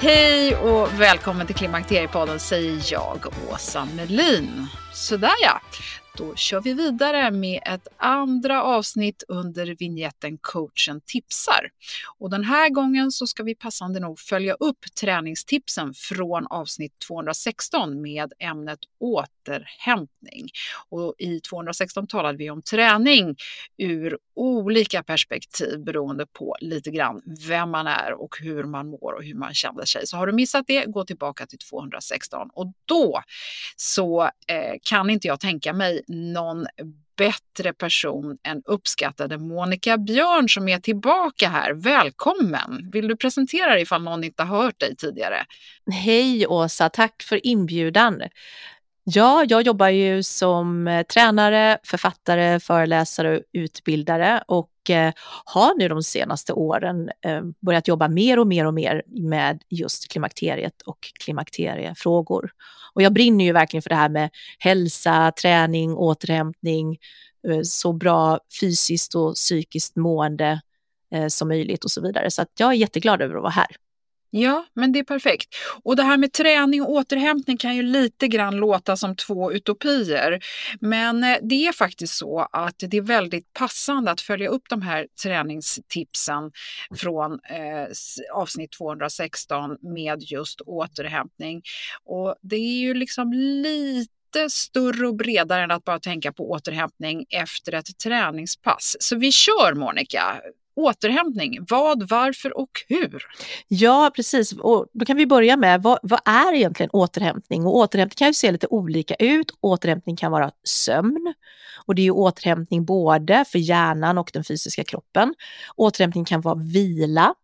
Hej och välkommen till Klimakteriepodden säger jag, Åsa Melin. Sådär ja, då kör vi vidare med ett andra avsnitt under vignetten Coachen tipsar. Och den här gången så ska vi passande nog följa upp träningstipsen från avsnitt 216 med ämnet återhämtning. Och i 216 talade vi om träning ur olika perspektiv beroende på lite grann vem man är och hur man mår och hur man känner sig. Så har du missat det, gå tillbaka till 216 och då så eh, kan inte jag tänka mig någon bättre person än uppskattade Monica Björn som är tillbaka här. Välkommen! Vill du presentera dig ifall någon inte har hört dig tidigare? Hej Åsa, tack för inbjudan. Ja, jag jobbar ju som eh, tränare, författare, föreläsare och utbildare och eh, har nu de senaste åren eh, börjat jobba mer och mer och mer med just klimakteriet och klimakteriefrågor. Och jag brinner ju verkligen för det här med hälsa, träning, återhämtning, så bra fysiskt och psykiskt mående som möjligt och så vidare. Så att jag är jätteglad över att vara här. Ja, men det är perfekt. Och det här med träning och återhämtning kan ju lite grann låta som två utopier. Men eh, det är faktiskt så att det är väldigt passande att följa upp de här träningstipsen från eh, avsnitt 216 med just återhämtning. Och det är ju liksom lite större och bredare än att bara tänka på återhämtning efter ett träningspass. Så vi kör Monica! Återhämtning. Vad, varför och hur? Ja, precis. Och då kan vi börja med vad, vad är egentligen återhämtning? Och återhämtning kan ju se lite olika ut. Återhämtning kan vara sömn och det är ju återhämtning både för hjärnan och den fysiska kroppen. Återhämtning kan vara vila,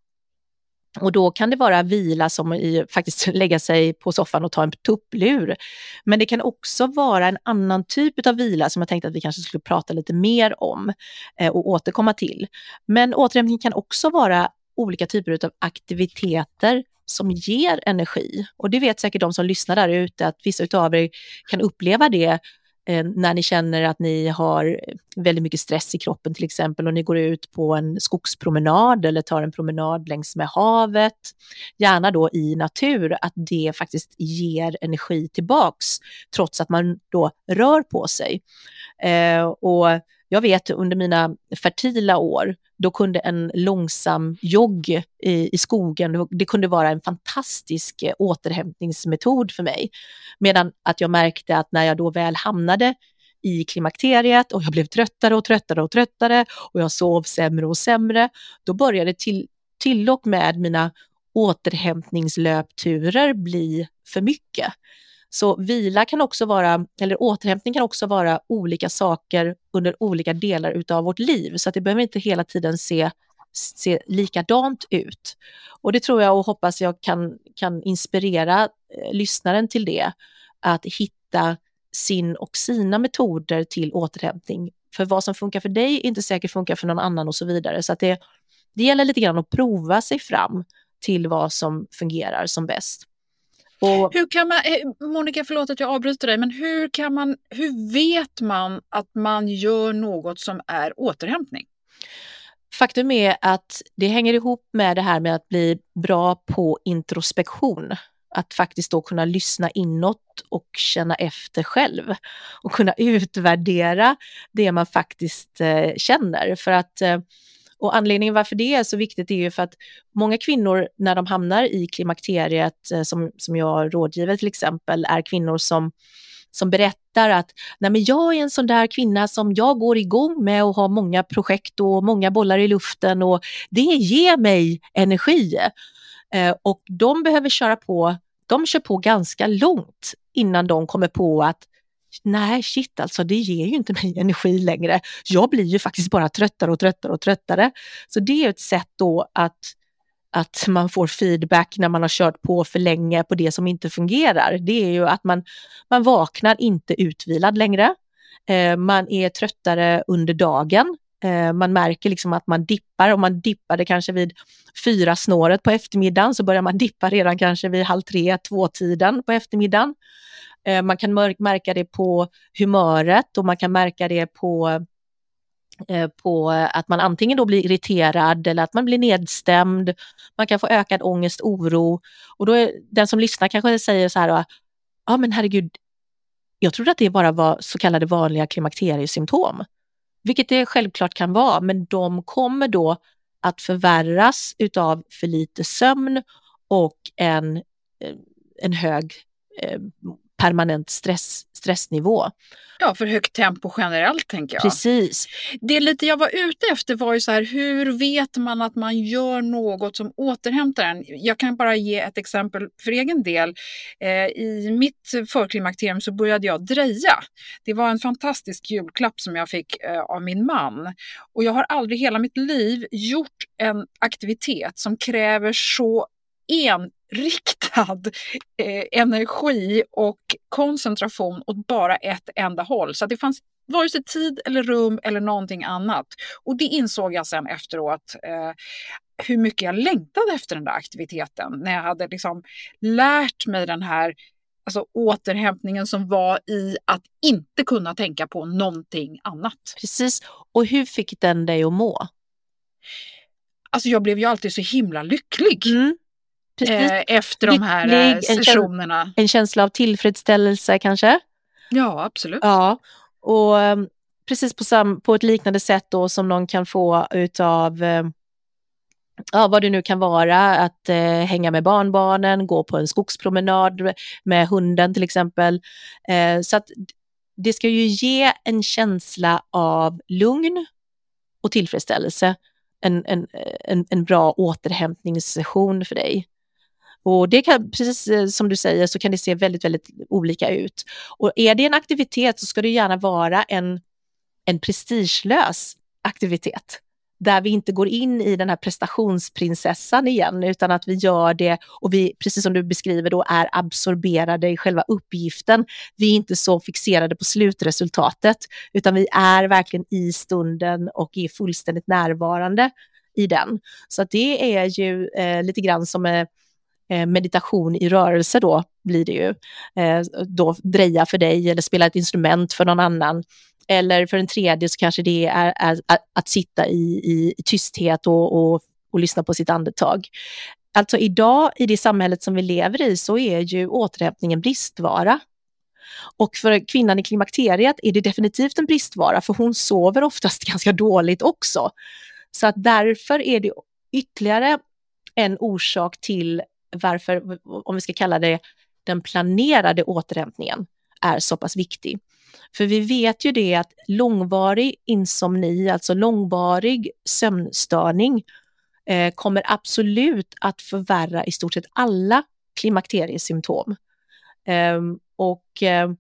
och då kan det vara vila som i faktiskt lägga sig på soffan och ta en tupplur. Men det kan också vara en annan typ av vila som jag tänkte att vi kanske skulle prata lite mer om eh, och återkomma till. Men återhämtning kan också vara olika typer av aktiviteter som ger energi. Och det vet säkert de som lyssnar där ute att vissa av er kan uppleva det Eh, när ni känner att ni har eh, väldigt mycket stress i kroppen till exempel och ni går ut på en skogspromenad eller tar en promenad längs med havet, gärna då i natur, att det faktiskt ger energi tillbaks trots att man då rör på sig. Eh, och jag vet under mina fertila år, då kunde en långsam jogg i, i skogen, det kunde vara en fantastisk eh, återhämtningsmetod för mig. Medan att jag märkte att när jag då väl hamnade i klimakteriet och jag blev tröttare och tröttare och tröttare och jag sov sämre och sämre, då började till, till och med mina återhämtningslöpturer bli för mycket. Så vila kan också vara, eller återhämtning kan också vara olika saker under olika delar utav vårt liv. Så att det behöver inte hela tiden se, se likadant ut. Och det tror jag och hoppas jag kan, kan inspirera eh, lyssnaren till det. Att hitta sin och sina metoder till återhämtning. För vad som funkar för dig är inte säkert funkar för någon annan och så vidare. Så att det, det gäller lite grann att prova sig fram till vad som fungerar som bäst. Och, hur kan man, eh, Monica, förlåt att jag avbryter dig, men hur, kan man, hur vet man att man gör något som är återhämtning? Faktum är att det hänger ihop med det här med att bli bra på introspektion. Att faktiskt då kunna lyssna inåt och känna efter själv och kunna utvärdera det man faktiskt eh, känner. För att eh, och anledningen varför det är så viktigt är ju för att många kvinnor när de hamnar i klimakteriet, eh, som, som jag rådgiver till exempel, är kvinnor som, som berättar att Nej, men jag är en sån där kvinna som jag går igång med och har många projekt och många bollar i luften och det ger mig energi. Eh, och de behöver köra på, de kör på ganska långt innan de kommer på att nej shit alltså det ger ju inte mig energi längre. Jag blir ju faktiskt bara tröttare och tröttare och tröttare. Så det är ett sätt då att, att man får feedback när man har kört på för länge på det som inte fungerar. Det är ju att man, man vaknar inte utvilad längre. Eh, man är tröttare under dagen. Eh, man märker liksom att man dippar, om man dippade kanske vid fyra snåret på eftermiddagen så börjar man dippa redan kanske vid halv tre, två tiden på eftermiddagen. Eh, man kan märka det på humöret och man kan märka det på, eh, på att man antingen då blir irriterad eller att man blir nedstämd. Man kan få ökad ångest, oro och då är den som lyssnar kanske säger så här, ah, ja men herregud, jag trodde att det bara var så kallade vanliga klimakteriesymptom, vilket det självklart kan vara, men de kommer då att förvärras utav för lite sömn och en, eh, en hög permanent stress, stressnivå. Ja, för högt tempo generellt tänker jag. Precis. Det lite jag var ute efter var ju så här, hur vet man att man gör något som återhämtar en? Jag kan bara ge ett exempel för egen del. Eh, I mitt förklimakterium så började jag dreja. Det var en fantastisk julklapp som jag fick eh, av min man. Och jag har aldrig hela mitt liv gjort en aktivitet som kräver så enriktad eh, energi och koncentration åt bara ett enda håll. Så det fanns vare sig tid eller rum eller någonting annat. Och det insåg jag sen efteråt eh, hur mycket jag längtade efter den där aktiviteten. När jag hade liksom lärt mig den här alltså återhämtningen som var i att inte kunna tänka på någonting annat. Precis. Och hur fick den dig att må? Alltså jag blev ju alltid så himla lycklig. Mm. Eh, efter de här Lycklig, eh, sessionerna. En, en känsla av tillfredsställelse kanske? Ja, absolut. Ja, och um, precis på, sam, på ett liknande sätt då som någon kan få utav uh, ja, vad det nu kan vara, att eh, hänga med barnbarnen, gå på en skogspromenad med hunden till exempel. Eh, så att det ska ju ge en känsla av lugn och tillfredsställelse, en, en, en, en bra återhämtningssession för dig. Och det kan, precis eh, som du säger, så kan det se väldigt, väldigt olika ut. Och är det en aktivitet så ska det gärna vara en, en prestigelös aktivitet där vi inte går in i den här prestationsprinsessan igen, utan att vi gör det och vi, precis som du beskriver då, är absorberade i själva uppgiften. Vi är inte så fixerade på slutresultatet, utan vi är verkligen i stunden och är fullständigt närvarande i den. Så det är ju eh, lite grann som Eh, Eh, meditation i rörelse då blir det ju. Eh, då dreja för dig eller spela ett instrument för någon annan. Eller för en tredje så kanske det är, är att sitta i, i, i tysthet och, och, och lyssna på sitt andetag. Alltså idag i det samhället som vi lever i så är ju återhämtningen bristvara. Och för kvinnan i klimakteriet är det definitivt en bristvara för hon sover oftast ganska dåligt också. Så att därför är det ytterligare en orsak till varför, om vi ska kalla det den planerade återhämtningen, är så pass viktig. För vi vet ju det att långvarig insomni, alltså långvarig sömnstörning, eh, kommer absolut att förvärra i stort sett alla klimakteriesymptom. Eh, och eh,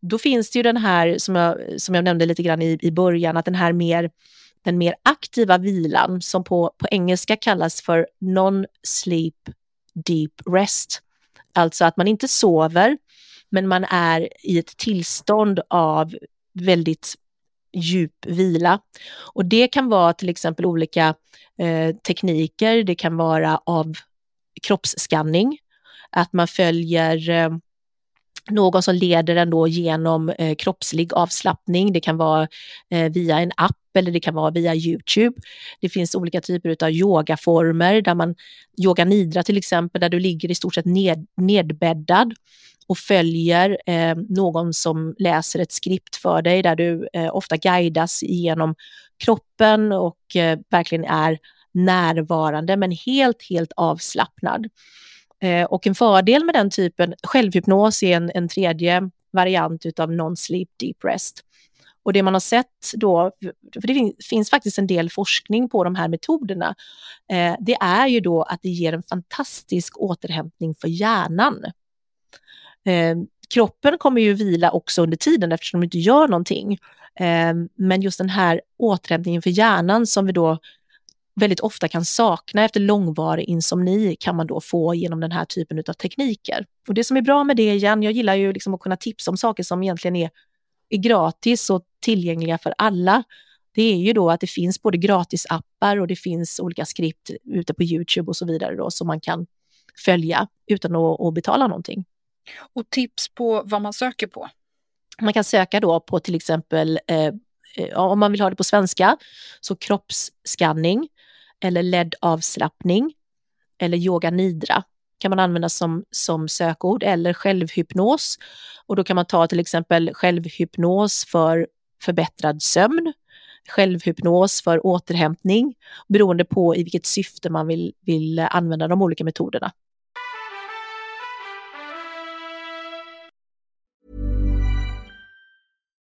då finns det ju den här, som jag, som jag nämnde lite grann i, i början, att den här mer den mer aktiva vilan som på, på engelska kallas för non-sleep deep rest. Alltså att man inte sover, men man är i ett tillstånd av väldigt djup vila. Och det kan vara till exempel olika eh, tekniker, det kan vara av kroppsskanning, att man följer eh, någon som leder en då genom eh, kroppslig avslappning. Det kan vara eh, via en app eller det kan vara via Youtube. Det finns olika typer av yogaformer där man, yoga nidra till exempel, där du ligger i stort sett ned, nedbäddad och följer eh, någon som läser ett skript för dig där du eh, ofta guidas genom kroppen och eh, verkligen är närvarande men helt, helt avslappnad. Eh, och en fördel med den typen, självhypnos är en, en tredje variant utav non-sleep deep rest. Och det man har sett då, för det finns faktiskt en del forskning på de här metoderna, eh, det är ju då att det ger en fantastisk återhämtning för hjärnan. Eh, kroppen kommer ju vila också under tiden eftersom de inte gör någonting. Eh, men just den här återhämtningen för hjärnan som vi då väldigt ofta kan sakna efter långvarig insomni kan man då få genom den här typen av tekniker. Och det som är bra med det igen, jag gillar ju liksom att kunna tipsa om saker som egentligen är, är gratis och tillgängliga för alla. Det är ju då att det finns både gratisappar och det finns olika skript ute på Youtube och så vidare då som man kan följa utan att, att betala någonting. Och tips på vad man söker på? Man kan söka då på till exempel eh, eh om man vill ha det på svenska, så kroppsskanning eller LED-avslappning eller yoga nidra kan man använda som, som sökord eller självhypnos. Och då kan man ta till exempel självhypnos för förbättrad sömn, självhypnos för återhämtning beroende på i vilket syfte man vill, vill använda de olika metoderna.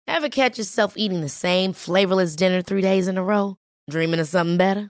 Have catch yourself eating the same flavorless dinner three days in a row? Dreaming of something better?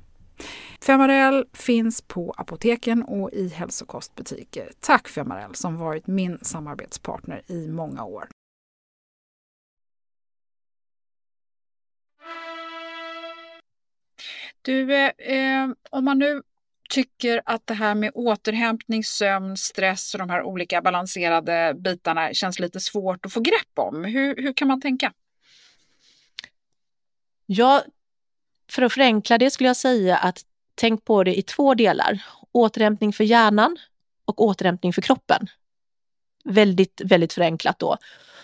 Femarel finns på apoteken och i hälsokostbutiker. Tack Femarel som varit min samarbetspartner i många år. Du, eh, om man nu tycker att det här med återhämtning, sömn, stress och de här olika balanserade bitarna känns lite svårt att få grepp om. Hur, hur kan man tänka? Ja, för att förenkla det skulle jag säga att tänk på det i två delar. Återhämtning för hjärnan och återhämtning för kroppen. Väldigt, väldigt förenklat då.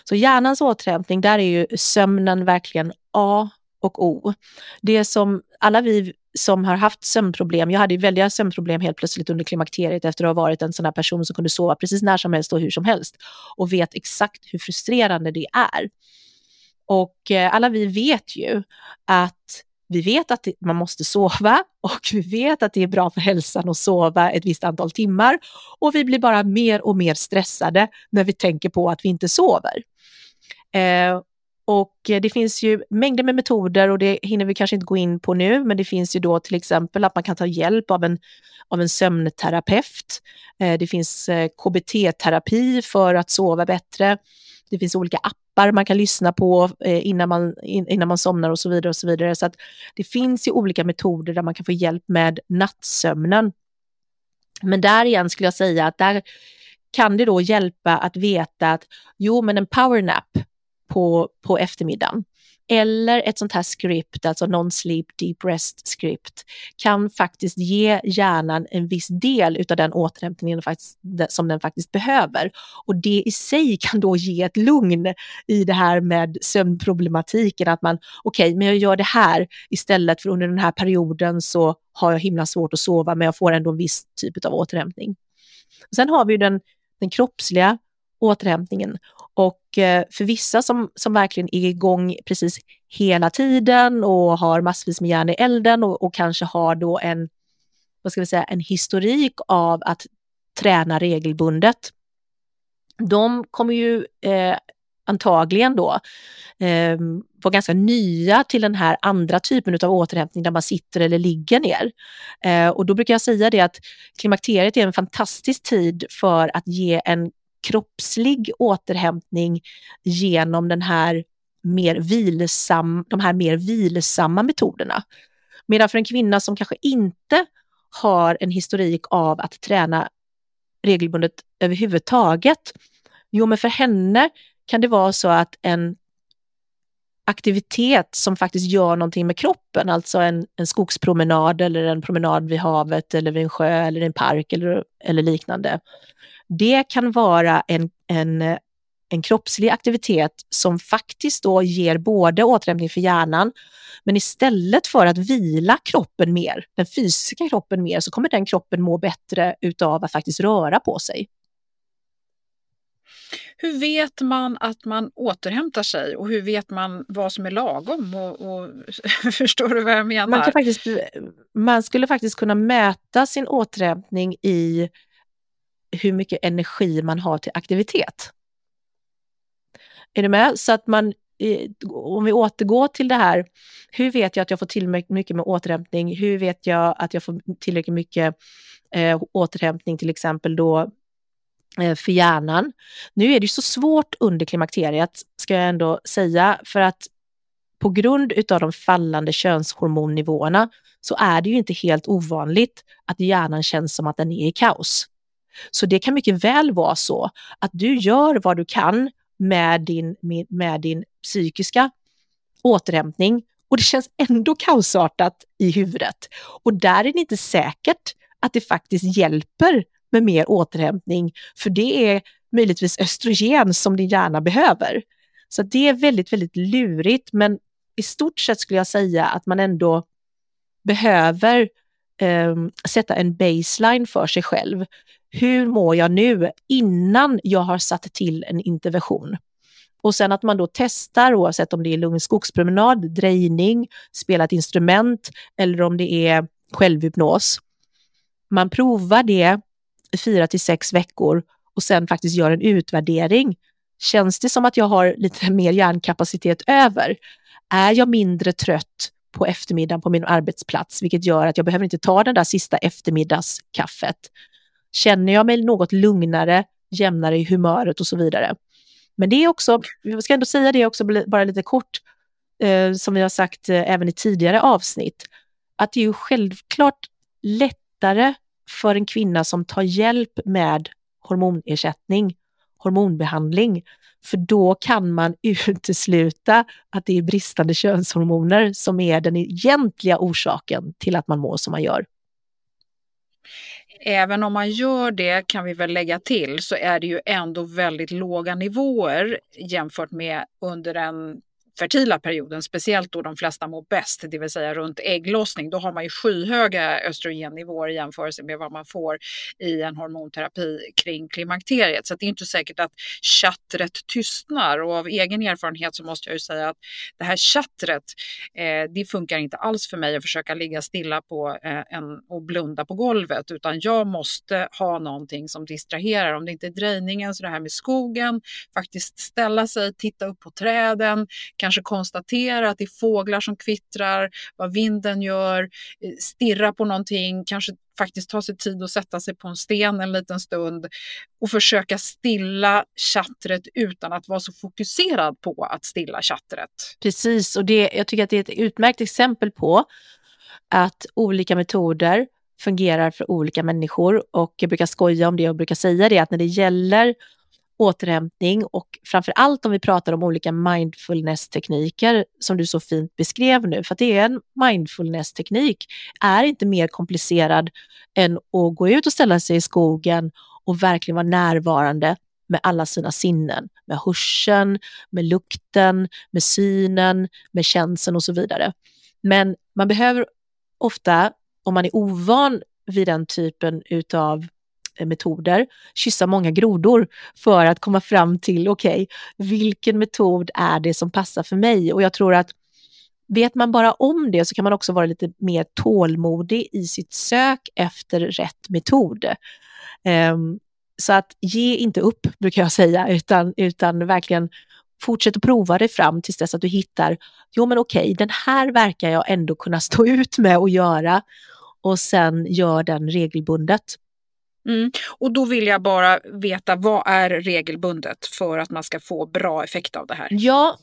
Så hjärnans återhämtning, där är ju sömnen verkligen A och O. Det som alla vi som har haft sömnproblem, jag hade ju väldiga sömnproblem helt plötsligt under klimakteriet efter att ha varit en sån här person som kunde sova precis när som helst och hur som helst och vet exakt hur frustrerande det är. Och eh, alla vi vet ju att vi vet att man måste sova och vi vet att det är bra för hälsan att sova ett visst antal timmar och vi blir bara mer och mer stressade när vi tänker på att vi inte sover. Eh, och det finns ju mängder med metoder och det hinner vi kanske inte gå in på nu, men det finns ju då till exempel att man kan ta hjälp av en, av en sömnterapeut. Eh, det finns eh, KBT-terapi för att sova bättre. Det finns olika appar man kan lyssna på eh, innan man, innan man somnar och så vidare. och Så vidare. Så att det finns ju olika metoder där man kan få hjälp med nattsömnen. Men där igen skulle jag säga att där kan det då hjälpa att veta att jo, men en powernap på, på eftermiddagen eller ett sånt här script, alltså non-sleep deep rest script, kan faktiskt ge hjärnan en viss del av den återhämtningen som den faktiskt behöver. Och det i sig kan då ge ett lugn i det här med sömnproblematiken, att man, okej, okay, men jag gör det här istället för under den här perioden så har jag himla svårt att sova, men jag får ändå en viss typ av återhämtning. Sen har vi den, den kroppsliga återhämtningen. Och eh, för vissa som, som verkligen är igång precis hela tiden och har massvis med järn i elden och, och kanske har då en, vad ska vi säga, en historik av att träna regelbundet. De kommer ju eh, antagligen då eh, vara ganska nya till den här andra typen av återhämtning där man sitter eller ligger ner. Eh, och då brukar jag säga det att klimakteriet är en fantastisk tid för att ge en kroppslig återhämtning genom den här mer vilsam, de här mer vilsamma metoderna. Medan för en kvinna som kanske inte har en historik av att träna regelbundet överhuvudtaget, jo men för henne kan det vara så att en aktivitet som faktiskt gör någonting med kroppen, alltså en, en skogspromenad eller en promenad vid havet eller vid en sjö eller en park eller, eller liknande, det kan vara en, en, en kroppslig aktivitet som faktiskt då ger både återhämtning för hjärnan, men istället för att vila kroppen mer, den fysiska kroppen mer, så kommer den kroppen må bättre utav att faktiskt röra på sig. Hur vet man att man återhämtar sig och hur vet man vad som är lagom? Och, och förstår du vad jag menar? Man, faktiskt, man skulle faktiskt kunna mäta sin återhämtning i hur mycket energi man har till aktivitet. Är du med? Så att man, eh, om vi återgår till det här, hur vet jag att jag får tillräckligt mycket med återhämtning? Hur vet jag att jag får tillräckligt mycket eh, återhämtning till exempel då eh, för hjärnan? Nu är det ju så svårt under klimakteriet, ska jag ändå säga, för att på grund av de fallande könshormonnivåerna så är det ju inte helt ovanligt att hjärnan känns som att den är i kaos. Så det kan mycket väl vara så att du gör vad du kan med din, med, med din psykiska återhämtning och det känns ändå kaosartat i huvudet. Och där är det inte säkert att det faktiskt hjälper med mer återhämtning, för det är möjligtvis östrogen som din hjärna behöver. Så det är väldigt, väldigt lurigt, men i stort sett skulle jag säga att man ändå behöver eh, sätta en baseline för sig själv hur mår jag nu innan jag har satt till en intervention? Och sen att man då testar oavsett om det är lugn skogspromenad, drejning, spela ett instrument eller om det är självhypnos. Man provar det i fyra till sex veckor och sen faktiskt gör en utvärdering. Känns det som att jag har lite mer hjärnkapacitet över? Är jag mindre trött på eftermiddagen på min arbetsplats, vilket gör att jag behöver inte ta den där sista eftermiddagskaffet. Känner jag mig något lugnare, jämnare i humöret och så vidare. Men det är också, jag ska ändå säga det också bara lite kort, eh, som vi har sagt eh, även i tidigare avsnitt, att det är ju självklart lättare för en kvinna som tar hjälp med hormonersättning, hormonbehandling, för då kan man utesluta att det är bristande könshormoner som är den egentliga orsaken till att man mår som man gör. Även om man gör det kan vi väl lägga till så är det ju ändå väldigt låga nivåer jämfört med under en fertila perioden, speciellt då de flesta mår bäst, det vill säga runt ägglossning, då har man ju skyhöga östrogennivåer i jämförelse med vad man får i en hormonterapi kring klimakteriet. Så det är inte säkert att chattret tystnar och av egen erfarenhet så måste jag ju säga att det här chattret, eh, det funkar inte alls för mig att försöka ligga stilla på eh, en, och blunda på golvet, utan jag måste ha någonting som distraherar. Om det inte är drejningen så det här med skogen, faktiskt ställa sig, titta upp på träden, kanske konstatera att det är fåglar som kvittrar, vad vinden gör, eh, stirra på någonting, kanske faktiskt ta sig tid att sätta sig på en sten en liten stund och försöka stilla chattret utan att vara så fokuserad på att stilla chattret. Precis, och det, jag tycker att det är ett utmärkt exempel på att olika metoder fungerar för olika människor och jag brukar skoja om det och brukar säga det att när det gäller återhämtning och framför allt om vi pratar om olika mindfulness-tekniker som du så fint beskrev nu, för att det är en mindfulness-teknik, är inte mer komplicerad än att gå ut och ställa sig i skogen och verkligen vara närvarande med alla sina sinnen, med hörseln, med lukten, med synen, med känseln och så vidare. Men man behöver ofta, om man är ovan vid den typen utav metoder, kyssa många grodor för att komma fram till, okej, okay, vilken metod är det som passar för mig? Och jag tror att vet man bara om det så kan man också vara lite mer tålmodig i sitt sök efter rätt metod. Um, så att ge inte upp, brukar jag säga, utan, utan verkligen fortsätt att prova dig fram tills dess att du hittar, jo men okej, den här verkar jag ändå kunna stå ut med att göra och sen gör den regelbundet. Mm. Och då vill jag bara veta vad är regelbundet för att man ska få bra effekt av det här? Ja,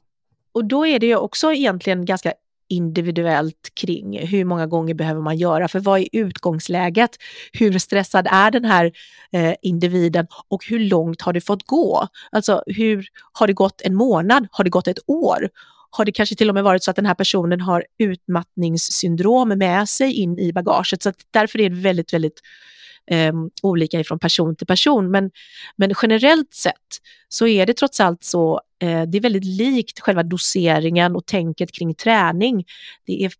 och då är det ju också egentligen ganska individuellt kring hur många gånger behöver man göra, för vad är utgångsläget? Hur stressad är den här eh, individen och hur långt har det fått gå? Alltså hur har det gått en månad? Har det gått ett år? Har det kanske till och med varit så att den här personen har utmattningssyndrom med sig in i bagaget? Så därför är det väldigt, väldigt eh, olika ifrån person till person. Men, men generellt sett så är det trots allt så, eh, det är väldigt likt själva doseringen och tänket kring träning. Det är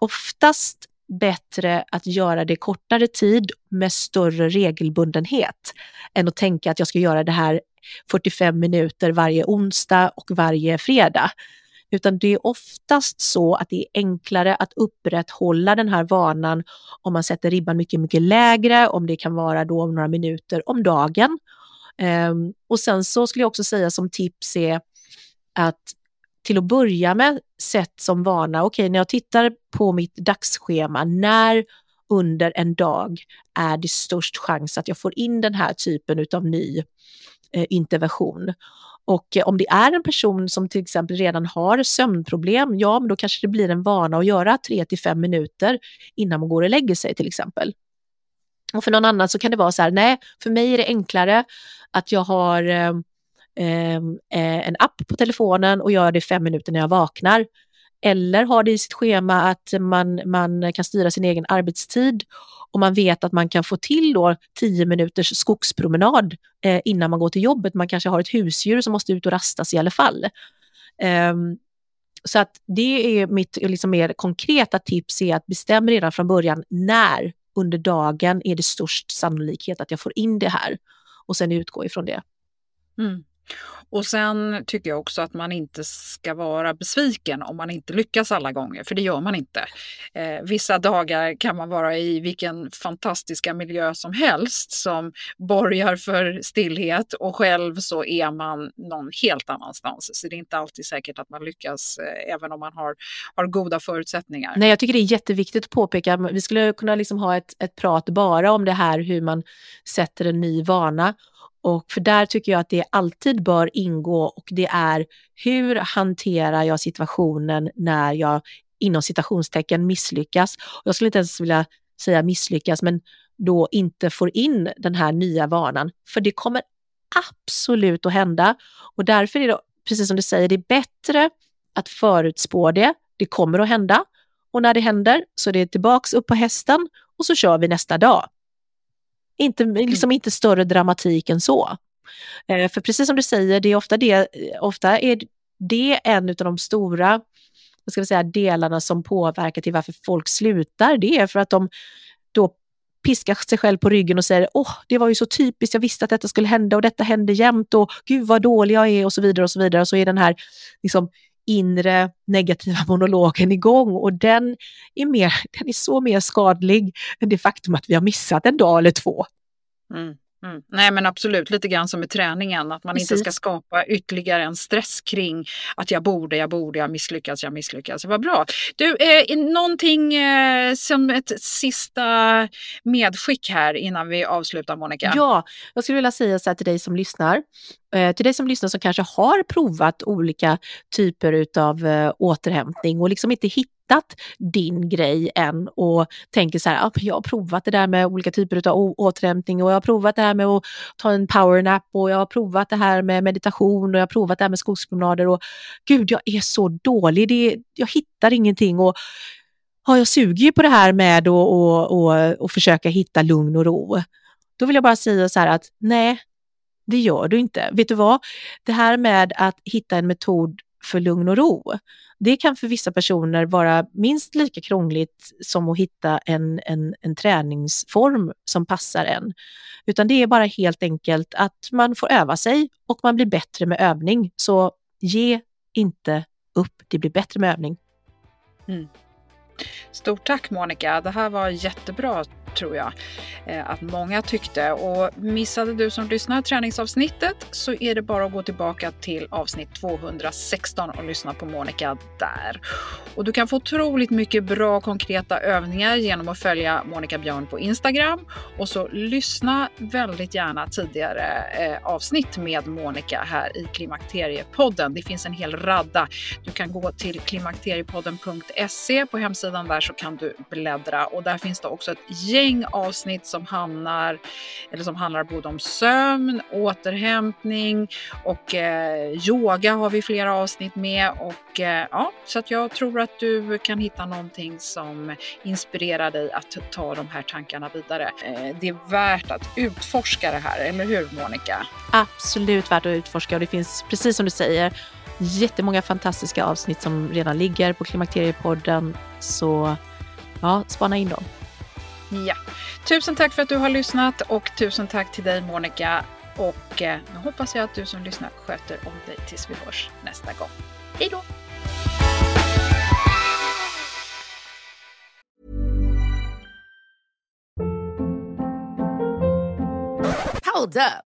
oftast bättre att göra det kortare tid med större regelbundenhet än att tänka att jag ska göra det här 45 minuter varje onsdag och varje fredag utan det är oftast så att det är enklare att upprätthålla den här vanan om man sätter ribban mycket, mycket lägre, om det kan vara då några minuter om dagen. Um, och sen så skulle jag också säga som tips är att till att börja med sätt som vana, okej okay, när jag tittar på mitt dagsschema, när under en dag är det störst chans att jag får in den här typen av ny Eh, intervention. Och eh, om det är en person som till exempel redan har sömnproblem, ja men då kanske det blir en vana att göra 3 till 5 minuter innan man går och lägger sig till exempel. Och för någon annan så kan det vara så här, nej, för mig är det enklare att jag har eh, eh, en app på telefonen och gör det fem minuter när jag vaknar. Eller har det i sitt schema att man, man kan styra sin egen arbetstid och man vet att man kan få till då 10 minuters skogspromenad eh, innan man går till jobbet. Man kanske har ett husdjur som måste ut och rastas i alla fall. Um, så att det är mitt liksom mer konkreta tips är att bestäm redan från början när under dagen är det störst sannolikhet att jag får in det här och sen utgå ifrån det. Mm. Och sen tycker jag också att man inte ska vara besviken om man inte lyckas alla gånger, för det gör man inte. Eh, vissa dagar kan man vara i vilken fantastiska miljö som helst som borgar för stillhet och själv så är man någon helt annanstans. Så det är inte alltid säkert att man lyckas eh, även om man har, har goda förutsättningar. Nej, jag tycker det är jätteviktigt att påpeka. Vi skulle kunna liksom ha ett, ett prat bara om det här hur man sätter en ny vana och för där tycker jag att det alltid bör ingå och det är hur hanterar jag situationen när jag inom citationstecken misslyckas. Jag skulle inte ens vilja säga misslyckas, men då inte får in den här nya vanan. För det kommer absolut att hända. Och därför är det, precis som du säger, det är bättre att förutspå det. Det kommer att hända. Och när det händer så är det tillbaks upp på hästen och så kör vi nästa dag. Inte, mm. liksom inte större dramatik än så. Eh, för precis som du säger, det är ofta det, ofta är det en av de stora vad ska vi säga, delarna som påverkar till varför folk slutar. Det är för att de då piskar sig själv på ryggen och säger åh, det var ju så typiskt, jag visste att detta skulle hända och detta hände jämt och gud vad dålig jag är och så vidare och så vidare. Och så är den här liksom, inre negativa monologen igång och den är, mer, den är så mer skadlig än det faktum att vi har missat en dag eller två. Mm. Mm. Nej men absolut, lite grann som med träningen, att man Precis. inte ska skapa ytterligare en stress kring att jag borde, jag borde, jag misslyckas, jag misslyckas. Vad bra. Du, eh, någonting eh, som ett sista medskick här innan vi avslutar Monica? Ja, jag skulle vilja säga så här till dig som lyssnar, eh, till dig som lyssnar som kanske har provat olika typer av eh, återhämtning och liksom inte hittat hittat din grej än och tänker så här, ah, jag har provat det där med olika typer av återhämtning och jag har provat det här med att ta en powernap och jag har provat det här med meditation och jag har provat det här med skogspromenader och gud, jag är så dålig, det, jag hittar ingenting och ja, jag suger ju på det här med att och, och, och försöka hitta lugn och ro. Då vill jag bara säga så här att nej, det gör du inte. Vet du vad? Det här med att hitta en metod för lugn och ro, det kan för vissa personer vara minst lika krångligt som att hitta en, en, en träningsform som passar en. Utan det är bara helt enkelt att man får öva sig och man blir bättre med övning. Så ge inte upp, det blir bättre med övning. Mm. Stort tack Monica, det här var jättebra tror jag eh, att många tyckte. Och missade du som lyssnar träningsavsnittet så är det bara att gå tillbaka till avsnitt 216 och lyssna på Monica där. Och du kan få otroligt mycket bra konkreta övningar genom att följa Monica Björn på Instagram och så lyssna väldigt gärna tidigare eh, avsnitt med Monica här i Klimakteriepodden. Det finns en hel radda. Du kan gå till klimakteriepodden.se på hemsidan där så kan du bläddra och där finns det också ett gäng gäng avsnitt som hamnar, eller som handlar både om sömn, återhämtning och eh, yoga har vi flera avsnitt med. Och, eh, ja, så att jag tror att du kan hitta någonting som inspirerar dig att ta de här tankarna vidare. Eh, det är värt att utforska det här, eller hur Monica? Absolut värt att utforska och det finns, precis som du säger, jättemånga fantastiska avsnitt som redan ligger på Klimakteriepodden. Så ja, spana in dem. Ja. Tusen tack för att du har lyssnat och tusen tack till dig Monica. Och eh, nu hoppas jag att du som lyssnar sköter om dig tills vi hörs nästa gång. Hej då! Hold up.